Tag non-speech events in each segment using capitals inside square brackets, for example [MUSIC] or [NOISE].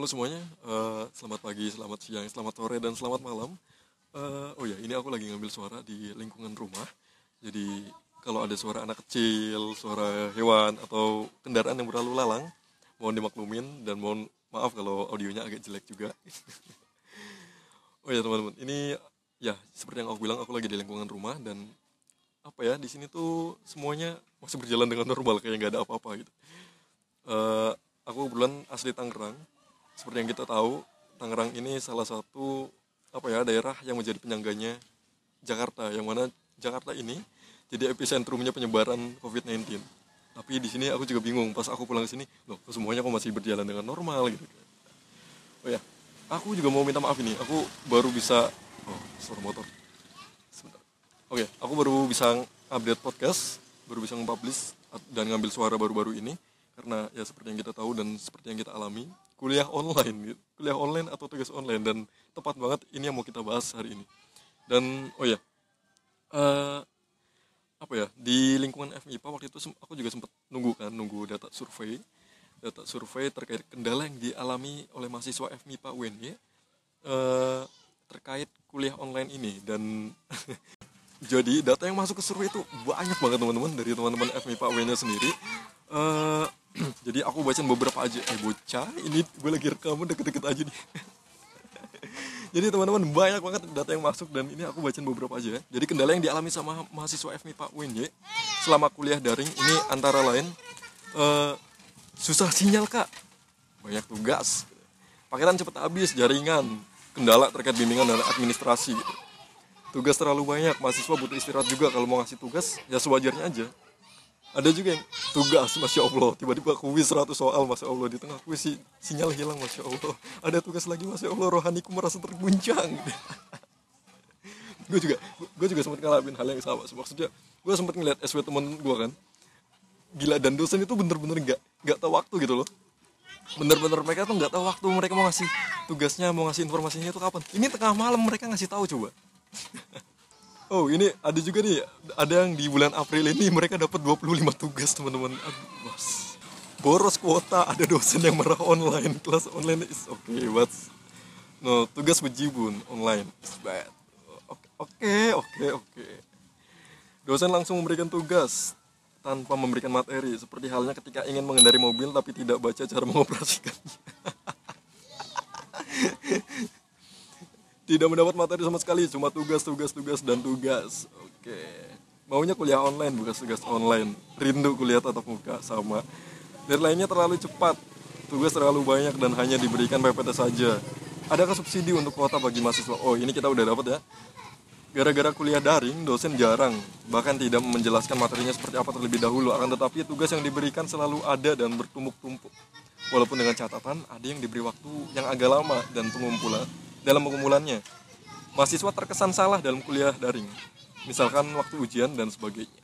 Halo semuanya, eh, selamat pagi, selamat siang, selamat sore, dan selamat malam. Eh, oh ya, ini aku lagi ngambil suara di lingkungan rumah. Jadi kalau ada suara anak kecil, suara hewan, atau kendaraan yang berlalu lalang, mohon dimaklumin dan mohon maaf kalau audionya agak jelek juga. [LAUGHS] oh ya teman-teman, ini ya seperti yang aku bilang, aku lagi di lingkungan rumah dan apa ya di sini tuh semuanya masih berjalan dengan normal kayak nggak ada apa-apa gitu. Eh, aku kebetulan asli Tangerang seperti yang kita tahu, Tangerang ini salah satu apa ya daerah yang menjadi penyangganya Jakarta, yang mana Jakarta ini jadi epicentrumnya penyebaran COVID-19. Tapi di sini aku juga bingung pas aku pulang ke sini, loh semuanya kok masih berjalan dengan normal gitu. Oh ya, aku juga mau minta maaf ini, aku baru bisa oh suara motor. Sebentar. Oke, aku baru bisa update podcast, baru bisa nge-publish dan ngambil suara baru-baru ini karena ya seperti yang kita tahu dan seperti yang kita alami kuliah online gitu. kuliah online atau tugas online dan tepat banget ini yang mau kita bahas hari ini dan oh ya eh, apa ya di lingkungan FMIPA waktu itu aku juga sempat nunggu kan nunggu data survei data survei terkait kendala yang dialami oleh mahasiswa FMIPA UNY eh, terkait kuliah online ini dan [LAUGHS] jadi data yang masuk ke survei itu banyak banget teman-teman dari teman-teman FMIPA UNY sendiri Eh, [CLEARS THROAT] jadi aku bacain beberapa aja. Eh bocah ini gue lagi rekaman deket-deket aja nih. [LAUGHS] Jadi teman-teman banyak banget data yang masuk dan ini aku bacain beberapa aja. Ya. jadi kendala yang dialami sama mahasiswa FMIPA UNY selama kuliah daring ini antara lain eh, susah sinyal kak. Banyak tugas. Paketan cepet habis jaringan kendala terkait bimbingan dan administrasi gitu. tugas terlalu banyak mahasiswa butuh istirahat juga. Kalau mau ngasih tugas ya sewajarnya aja ada juga yang tugas masya allah. Tiba-tiba kuis 100 soal masya allah. Di tengah kuis si, sinyal hilang masya allah. Ada tugas lagi masya allah. Rohaniku merasa terguncang. [LAUGHS] Gue juga gue juga sempat ngalamin hal yang sama. Maksudnya gue sempat ngeliat SW temen gue kan. Gila dan dosen itu bener-bener nggak nggak tahu waktu gitu loh. Bener-bener mereka tuh nggak tahu waktu mereka mau ngasih tugasnya mau ngasih informasinya itu kapan. Ini tengah malam mereka ngasih tahu coba [LAUGHS] Oh ini ada juga nih ada yang di bulan April ini mereka dapat 25 tugas teman-teman. Bos. Boros kuota ada dosen yang marah online kelas online is okay but no tugas bejibun online is bad. Oke oke oke. Dosen langsung memberikan tugas tanpa memberikan materi seperti halnya ketika ingin mengendari mobil tapi tidak baca cara mengoperasikannya. [LAUGHS] tidak mendapat materi sama sekali cuma tugas tugas tugas dan tugas. Oke. Maunya kuliah online bukan tugas online. Rindu kuliah tatap muka sama. Deadline-nya terlalu cepat. Tugas terlalu banyak dan hanya diberikan PPT saja. Adakah subsidi untuk kuota bagi mahasiswa? Oh ini kita udah dapat ya. Gara-gara kuliah daring dosen jarang. Bahkan tidak menjelaskan materinya seperti apa terlebih dahulu. Akan tetapi tugas yang diberikan selalu ada dan bertumpuk-tumpuk. Walaupun dengan catatan ada yang diberi waktu yang agak lama dan pengumpulan dalam pengumpulannya. Mahasiswa terkesan salah dalam kuliah daring, misalkan waktu ujian dan sebagainya.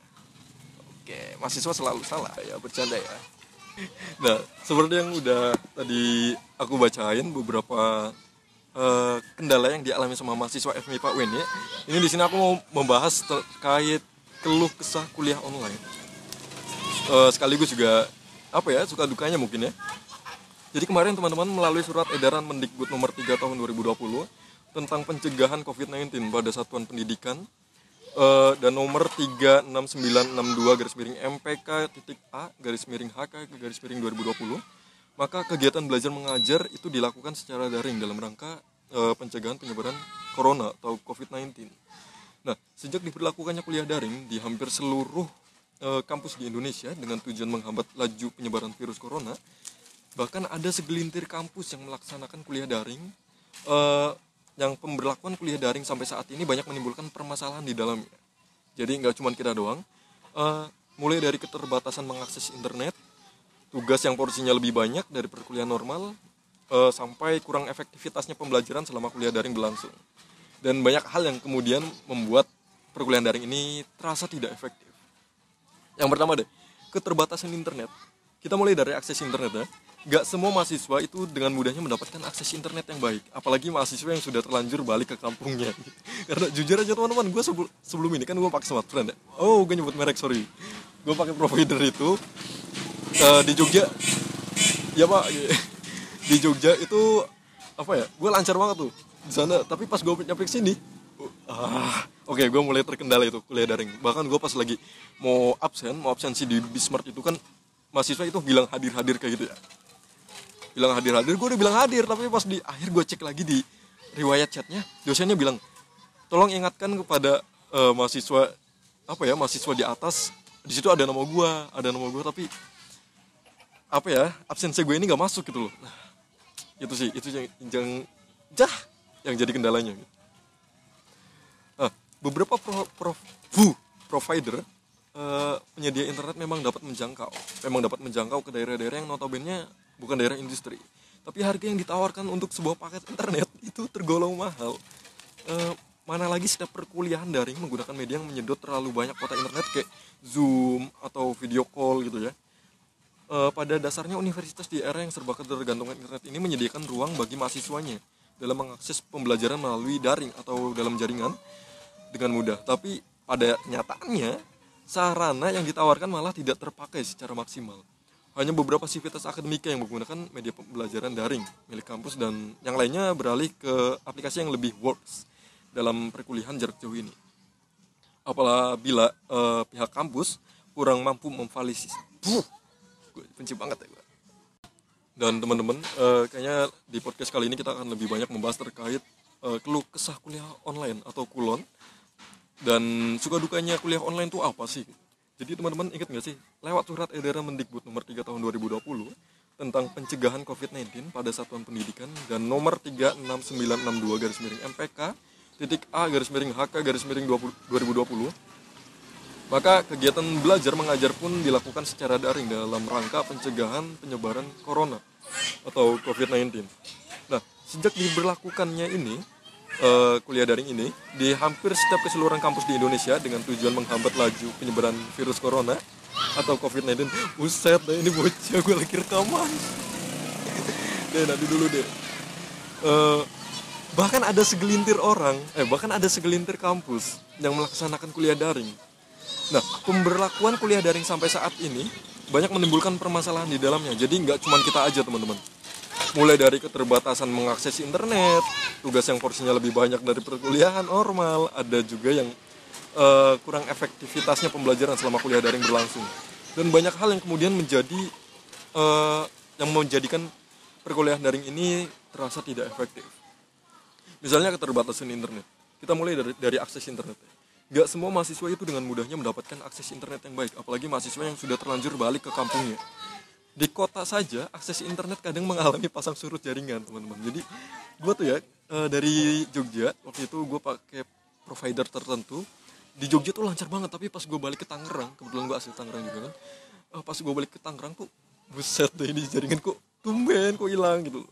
Oke, mahasiswa selalu salah ya, bercanda ya. Nah, seperti yang udah tadi aku bacain beberapa eh, kendala yang dialami sama mahasiswa FMIPA UNY. Ini di sini aku mau membahas terkait keluh kesah kuliah online. Eh, sekaligus juga apa ya suka dukanya mungkin ya jadi kemarin teman-teman melalui surat edaran Mendikbud nomor 3 tahun 2020 tentang pencegahan COVID-19 pada satuan pendidikan eh, dan nomor 36962 garis miring MPK titik A garis miring HK garis miring 2020 maka kegiatan belajar mengajar itu dilakukan secara daring dalam rangka eh, pencegahan penyebaran corona atau COVID-19. Nah, sejak diberlakukannya kuliah daring di hampir seluruh eh, kampus di Indonesia dengan tujuan menghambat laju penyebaran virus corona, bahkan ada segelintir kampus yang melaksanakan kuliah daring. Eh, yang pemberlakuan kuliah daring sampai saat ini banyak menimbulkan permasalahan di dalamnya. Jadi nggak cuma kita doang. Eh, mulai dari keterbatasan mengakses internet tugas yang porsinya lebih banyak dari perkuliahan normal eh, sampai kurang efektivitasnya pembelajaran selama kuliah daring berlangsung. Dan banyak hal yang kemudian membuat perkuliahan daring ini terasa tidak efektif. Yang pertama deh keterbatasan internet kita mulai dari akses internet ya. Gak semua mahasiswa itu dengan mudahnya mendapatkan akses internet yang baik. Apalagi mahasiswa yang sudah terlanjur balik ke kampungnya. [LAUGHS] Karena jujur aja teman-teman gue sebelum sebelum ini kan gue pakai smartphone ya. Oh gue nyebut merek sorry. Gue pakai provider itu eh, di Jogja. Ya pak. [LAUGHS] Di Jogja itu apa ya gue lancar banget tuh di sana. Tapi pas gue nyampe sini ah oke gue mulai terkendala itu kuliah daring. Bahkan gue pas lagi mau absen mau absensi di Bismart itu kan mahasiswa itu bilang hadir-hadir kayak gitu ya bilang hadir-hadir gue udah bilang hadir tapi pas di akhir gue cek lagi di riwayat chatnya dosennya bilang tolong ingatkan kepada eh, mahasiswa apa ya mahasiswa di atas di situ ada nama gue ada nama gue tapi apa ya absensi gue ini nggak masuk gitu loh nah, itu sih itu yang yang jah yang jadi kendalanya gitu. Nah, beberapa pro, pro, bu, provider eh, penyedia internet memang dapat menjangkau. Memang dapat menjangkau ke daerah-daerah yang notabene bukan daerah industri. Tapi harga yang ditawarkan untuk sebuah paket internet [LAUGHS] itu tergolong mahal. Eh, mana lagi setiap perkuliahan daring menggunakan media yang menyedot terlalu banyak kuota internet kayak Zoom atau video call gitu ya. Eh, pada dasarnya universitas di era yang serba ketergantungan internet ini menyediakan ruang bagi mahasiswanya dalam mengakses pembelajaran melalui daring atau dalam jaringan dengan mudah. Tapi pada nyataannya sarana yang ditawarkan malah tidak terpakai secara maksimal. Hanya beberapa sivitas akademika yang menggunakan media pembelajaran daring milik kampus dan yang lainnya beralih ke aplikasi yang lebih works dalam perkuliahan jarak jauh ini. Apabila eh, pihak kampus kurang mampu memvalisis, Buh, gue benci banget ya gue. Dan teman-teman, eh, kayaknya di podcast kali ini kita akan lebih banyak membahas terkait eh, keluh kesah kuliah online atau kulon dan suka dukanya kuliah online itu apa sih? Jadi teman-teman ingat nggak sih lewat surat edaran Mendikbud nomor 3 tahun 2020 tentang pencegahan COVID-19 pada satuan pendidikan dan nomor 36962 garis miring MPK titik A garis miring HK garis miring 20 2020 maka kegiatan belajar mengajar pun dilakukan secara daring dalam rangka pencegahan penyebaran corona atau COVID-19. Nah, sejak diberlakukannya ini, eh, kuliah daring ini, di hampir setiap keseluruhan kampus di Indonesia dengan tujuan menghambat laju penyebaran virus corona atau COVID-19. Buset, dah ini bocah gue lagi rekaman. [LAUGHS] deh, nanti dulu deh. Eh, bahkan ada segelintir orang, eh bahkan ada segelintir kampus yang melaksanakan kuliah daring Nah, pemberlakuan kuliah daring sampai saat ini banyak menimbulkan permasalahan di dalamnya. Jadi nggak cuma kita aja teman-teman. Mulai dari keterbatasan mengakses internet, tugas yang porsinya lebih banyak dari perkuliahan normal, ada juga yang eh, kurang efektivitasnya pembelajaran selama kuliah daring berlangsung. Dan banyak hal yang kemudian menjadi eh, yang menjadikan perkuliahan daring ini terasa tidak efektif. Misalnya keterbatasan internet. Kita mulai dari, dari akses internet. Gak semua mahasiswa itu dengan mudahnya mendapatkan akses internet yang baik, apalagi mahasiswa yang sudah terlanjur balik ke kampungnya. Di kota saja, akses internet kadang mengalami pasang surut jaringan, teman-teman. Jadi, gue tuh ya, eh, dari Jogja, waktu itu gue pakai provider tertentu. Di Jogja tuh lancar banget, tapi pas gue balik ke Tangerang, kebetulan gue asli Tangerang juga kan. eh, pas gue balik ke Tangerang tuh, buset deh ini jaringan kok tumben kok hilang gitu.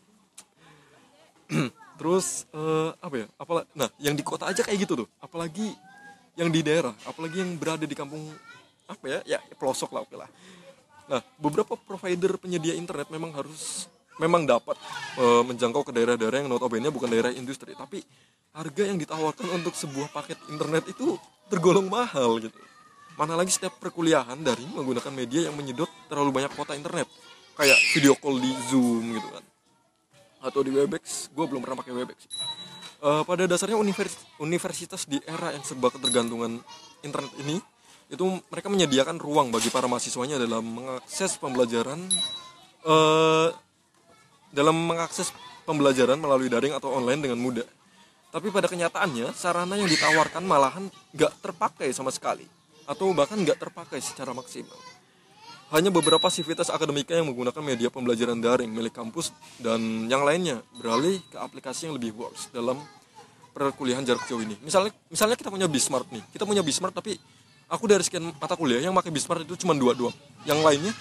[CLEARS THROAT] Terus eh, apa ya? Apalagi, nah yang di kota aja kayak gitu tuh. Apalagi yang di daerah, apalagi yang berada di kampung apa ya, ya pelosok lah oke lah. Nah beberapa provider penyedia internet memang harus memang dapat eh, menjangkau ke daerah-daerah yang notabene bukan daerah industri, tapi harga yang ditawarkan untuk sebuah paket internet itu tergolong mahal gitu. Mana lagi setiap perkuliahan dari menggunakan media yang menyedot terlalu banyak kuota internet, kayak video call di Zoom gitu kan. Atau di Webex. Gue belum pernah pakai Webex. Eh, pada dasarnya univers- universitas di era yang serba ketergantungan internet ini itu mereka menyediakan ruang bagi para mahasiswanya dalam mengakses pembelajaran eh, dalam mengakses pembelajaran melalui daring atau online dengan mudah tapi pada kenyataannya sarana yang ditawarkan malahan nggak terpakai sama sekali atau bahkan nggak terpakai secara maksimal hanya beberapa sivitas akademika yang menggunakan media pembelajaran daring milik kampus dan yang lainnya beralih ke aplikasi yang lebih works dalam perkuliahan jarak jauh ini. Misalnya misalnya kita punya Bismart nih. Kita punya Bismart tapi aku dari sekian mata kuliah yang pakai Bismart itu cuma dua doang. Yang lainnya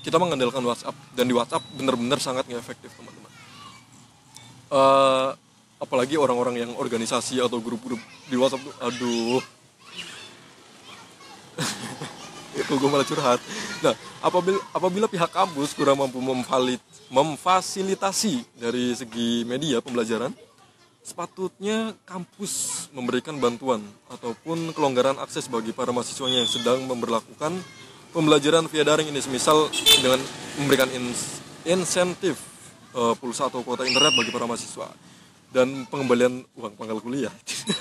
kita mengandalkan WhatsApp dan di WhatsApp benar-benar sangat nggak efektif teman-teman. Eh, apalagi orang-orang yang organisasi atau grup-grup di WhatsApp tuh aduh [LAUGHS] itu gue malah curhat. Nah, apabila apabila pihak kampus kurang mampu memvalid, memfasilitasi dari segi media pembelajaran, sepatutnya kampus memberikan bantuan ataupun kelonggaran akses bagi para mahasiswanya yang sedang memperlakukan pembelajaran via daring ini, semisal dengan memberikan ins- insentif eh, pulsa atau kuota internet bagi para mahasiswa dan pengembalian uang pangkal kuliah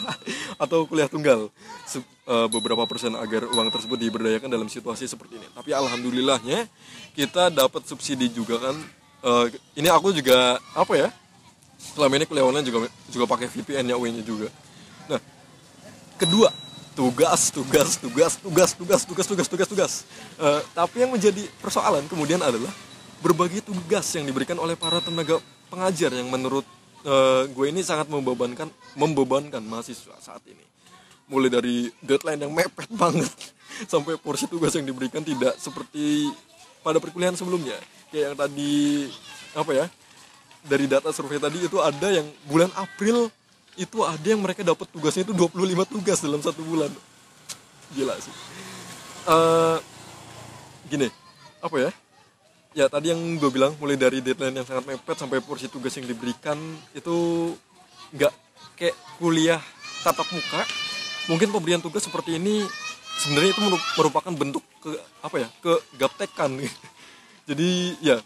[LAUGHS] atau kuliah tunggal eh, beberapa persen agar uang tersebut diberdayakan dalam situasi seperti ini. Tapi alhamdulillahnya kita dapat subsidi juga kan. Eh, ini aku juga apa ya? Selama ini kuliah juga juga pakai VPN-nya UN-nya juga. Nah, kedua tugas tugas tugas tugas tugas tugas tugas tugas tugas. Eh, tapi yang menjadi persoalan kemudian adalah berbagai tugas yang diberikan oleh para tenaga pengajar yang menurut eh, gue ini sangat membebankan membebankan mahasiswa saat ini. Mulai dari deadline yang mepet banget [LAUGHS] sampai porsi tugas yang diberikan tidak seperti pada perkuliahan sebelumnya. Kayak yang tadi apa ya dari data survei tadi itu ada yang bulan April itu ada yang mereka dapat tugasnya itu 25 tugas dalam satu bulan. Gila sih. Eh, gini apa ya? Ya tadi yang gue bilang mulai dari deadline yang sangat mepet sampai porsi tugas yang diberikan itu nggak kayak kuliah tatap muka. Mungkin pemberian tugas seperti ini sebenarnya itu meru- merupakan bentuk ke apa ya ke gaptekan. [LAUGHS] Jadi ya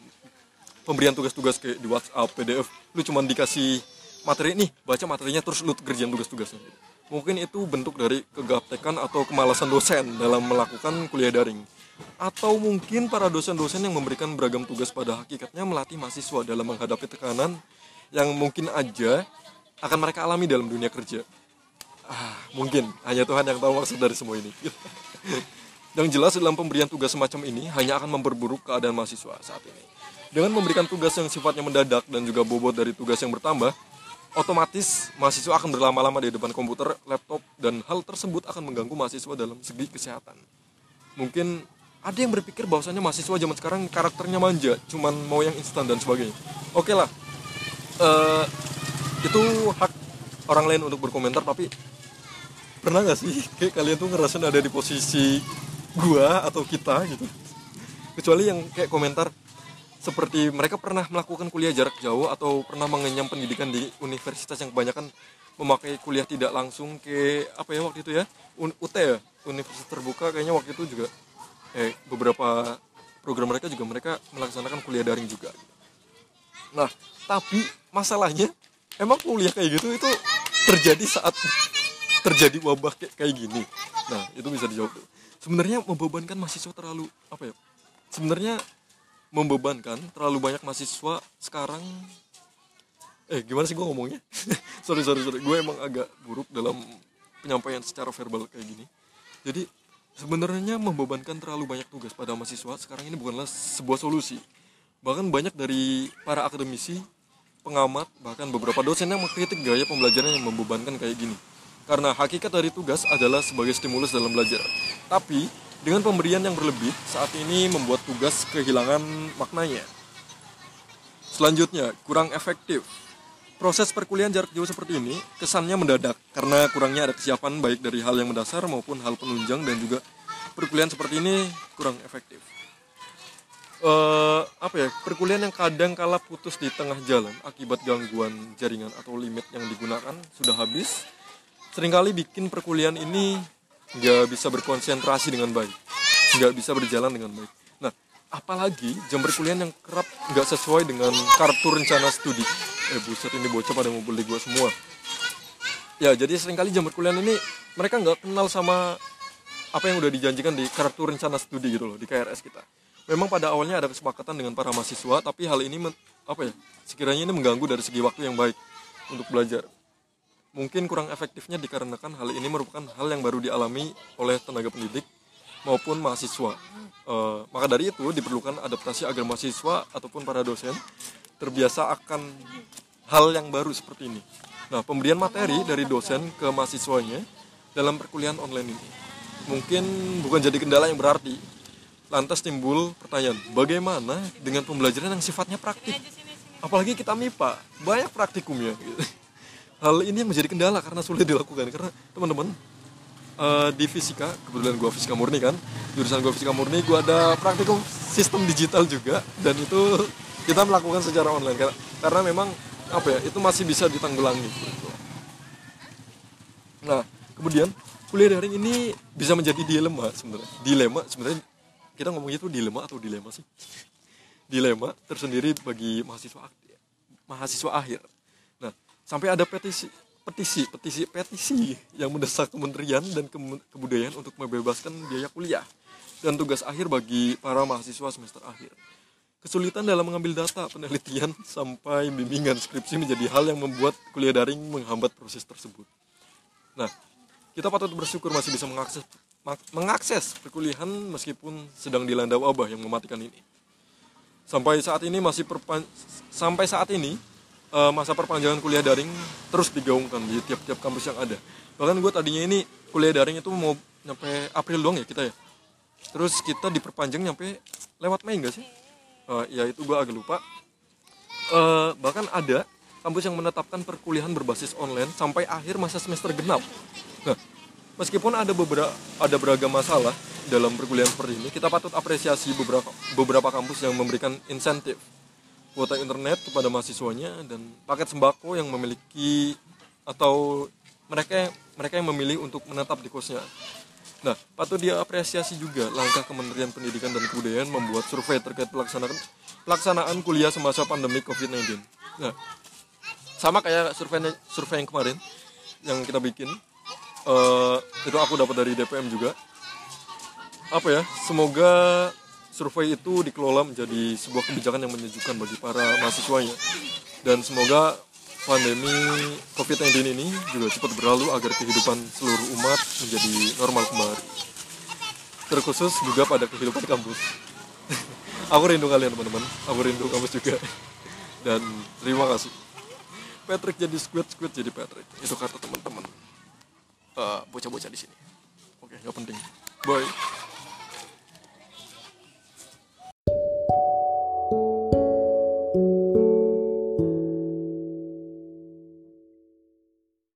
pemberian tugas-tugas kayak di WhatsApp, PDF, lu cuman dikasih materi nih, baca materinya terus lu kerjain tugas-tugasnya. Mungkin itu bentuk dari kegaptekan atau kemalasan dosen dalam melakukan kuliah daring. Atau mungkin para dosen-dosen yang memberikan beragam tugas pada hakikatnya melatih mahasiswa dalam menghadapi tekanan yang mungkin aja akan mereka alami dalam dunia kerja. Ah, mungkin hanya Tuhan yang tahu maksud dari semua ini. [LAUGHS] Yang jelas dalam pemberian tugas semacam ini hanya akan memperburuk keadaan mahasiswa saat ini. Dengan memberikan tugas yang sifatnya mendadak dan juga bobot dari tugas yang bertambah, otomatis mahasiswa akan berlama-lama di depan komputer, laptop, dan hal tersebut akan mengganggu mahasiswa dalam segi kesehatan. Mungkin ada yang berpikir bahwasannya mahasiswa zaman sekarang karakternya manja, cuman mau yang instan dan sebagainya. Oke lah, Eh, itu hak orang lain untuk berkomentar, tapi pernah nggak sih [LAUGHS] kayak kalian tuh ngerasain ada di posisi gua atau kita gitu kecuali yang kayak komentar seperti mereka pernah melakukan kuliah jarak jauh atau pernah mengenyam pendidikan di universitas yang kebanyakan memakai kuliah tidak langsung ke apa ya waktu itu ya UT ya universitas terbuka kayaknya waktu itu juga eh beberapa program mereka juga mereka melaksanakan kuliah daring juga Nah, tapi masalahnya emang kuliah kayak gitu itu terjadi saat terjadi wabah kayak, gini. Nah, itu bisa dijawab. Sebenarnya membebankan mahasiswa terlalu apa ya? Sebenarnya membebankan terlalu banyak mahasiswa sekarang eh gimana sih gue ngomongnya? [LAUGHS] sorry sorry sorry, gue emang agak buruk dalam penyampaian secara verbal kayak gini. Jadi sebenarnya membebankan terlalu banyak tugas pada mahasiswa sekarang ini bukanlah sebuah solusi bahkan banyak dari para akademisi, pengamat, bahkan beberapa dosen yang mengkritik gaya pembelajaran yang membebankan kayak gini. Karena hakikat dari tugas adalah sebagai stimulus dalam belajar. Tapi, dengan pemberian yang berlebih, saat ini membuat tugas kehilangan maknanya. Selanjutnya, kurang efektif. Proses perkuliahan jarak jauh seperti ini kesannya mendadak karena kurangnya ada kesiapan baik dari hal yang mendasar maupun hal penunjang dan juga perkuliahan seperti ini kurang efektif eh apa ya perkuliahan yang kadang kala putus di tengah jalan akibat gangguan jaringan atau limit yang digunakan sudah habis sering kali bikin perkuliahan ini nggak bisa berkonsentrasi dengan baik. Nggak bisa berjalan dengan baik. Nah apalagi jam perkuliahan yang kerap nggak sesuai dengan kartu rencana studi. Eh buset ini bocah pada ngumpul di gua semua. Ya jadi sering kali jam perkuliahan ini mereka nggak kenal sama apa yang udah dijanjikan di kartu rencana studi gitu loh di KRS kita. Memang pada awalnya ada kesepakatan dengan para mahasiswa tapi hal ini apa ya sekiranya ini mengganggu dari segi waktu yang baik untuk belajar mungkin kurang efektifnya dikarenakan hal ini merupakan hal yang baru dialami oleh tenaga pendidik maupun mahasiswa. Eh, maka dari itu diperlukan adaptasi agar mahasiswa ataupun para dosen terbiasa akan hal yang baru seperti ini. Nah pemberian materi dari dosen ke mahasiswanya dalam perkuliahan online ini mungkin bukan jadi kendala yang berarti lantas timbul pertanyaan bagaimana dengan pembelajaran yang sifatnya praktik? Apalagi kita MIPA banyak praktikumnya. gitu. [LAUGHS] hal ini yang menjadi kendala karena sulit dilakukan karena teman-teman eh, di fisika kebetulan gua fisika murni kan jurusan gua fisika murni gua ada praktikum sistem digital juga dan itu kita melakukan secara online karena, karena memang apa ya itu masih bisa ditanggulangi. Nah kemudian kuliah daring ini bisa menjadi dilema sebenarnya. Dilema sebenarnya kita ngomongnya itu dilema atau dilema sih? Dilema tersendiri bagi mahasiswa mahasiswa akhir. Sampai ada petisi petisi petisi petisi yang mendesak kementerian dan kebudayaan untuk membebaskan biaya kuliah dan tugas akhir bagi para mahasiswa semester akhir. Kesulitan dalam mengambil data, penelitian, sampai bimbingan skripsi menjadi hal yang membuat kuliah daring menghambat proses tersebut. Nah, kita patut bersyukur masih bisa mengakses mengakses perkuliahan meskipun sedang dilanda wabah yang mematikan ini. Sampai saat ini masih perpan sampai saat ini uh, masa perpanjangan kuliah daring terus digaungkan di tiap-tiap kampus yang ada. Bahkan gue tadinya ini kuliah daring itu mau nyampe April doang ya kita ya. Terus kita diperpanjang nyampe lewat Mei enggak sih? Uh, ya itu gue agak lupa. Uh, bahkan ada kampus yang menetapkan perkuliahan berbasis online sampai akhir masa semester genap. Nah, meskipun ada beberapa ada beragam masalah dalam perkuliahan seperti ini, kita patut apresiasi beberapa beberapa kampus yang memberikan insentif kuota internet kepada mahasiswanya dan paket sembako yang memiliki atau mereka mereka yang memilih untuk menetap di kosnya. Nah, patut diapresiasi juga langkah Kementerian Pendidikan dan Kebudayaan membuat survei terkait pelaksanaan pelaksanaan kuliah semasa pandemi COVID-19. Nah, sama kayak survei survei yang kemarin yang kita bikin uh, itu aku dapat dari DPM juga apa ya semoga survei itu dikelola menjadi sebuah kebijakan yang menyejukkan bagi para mahasiswanya. Dan semoga pandemi COVID-19 ini juga cepat berlalu agar kehidupan seluruh umat menjadi normal kembali. Terkhusus juga pada kehidupan kampus. [LAUGHS] Aku rindu kalian teman-teman. Aku rindu kampus juga. [LAUGHS] Dan terima kasih. Patrick jadi squid squid jadi Patrick. Itu kata teman-teman. Uh, bocah-bocah di sini. Oke okay, nggak penting. Bye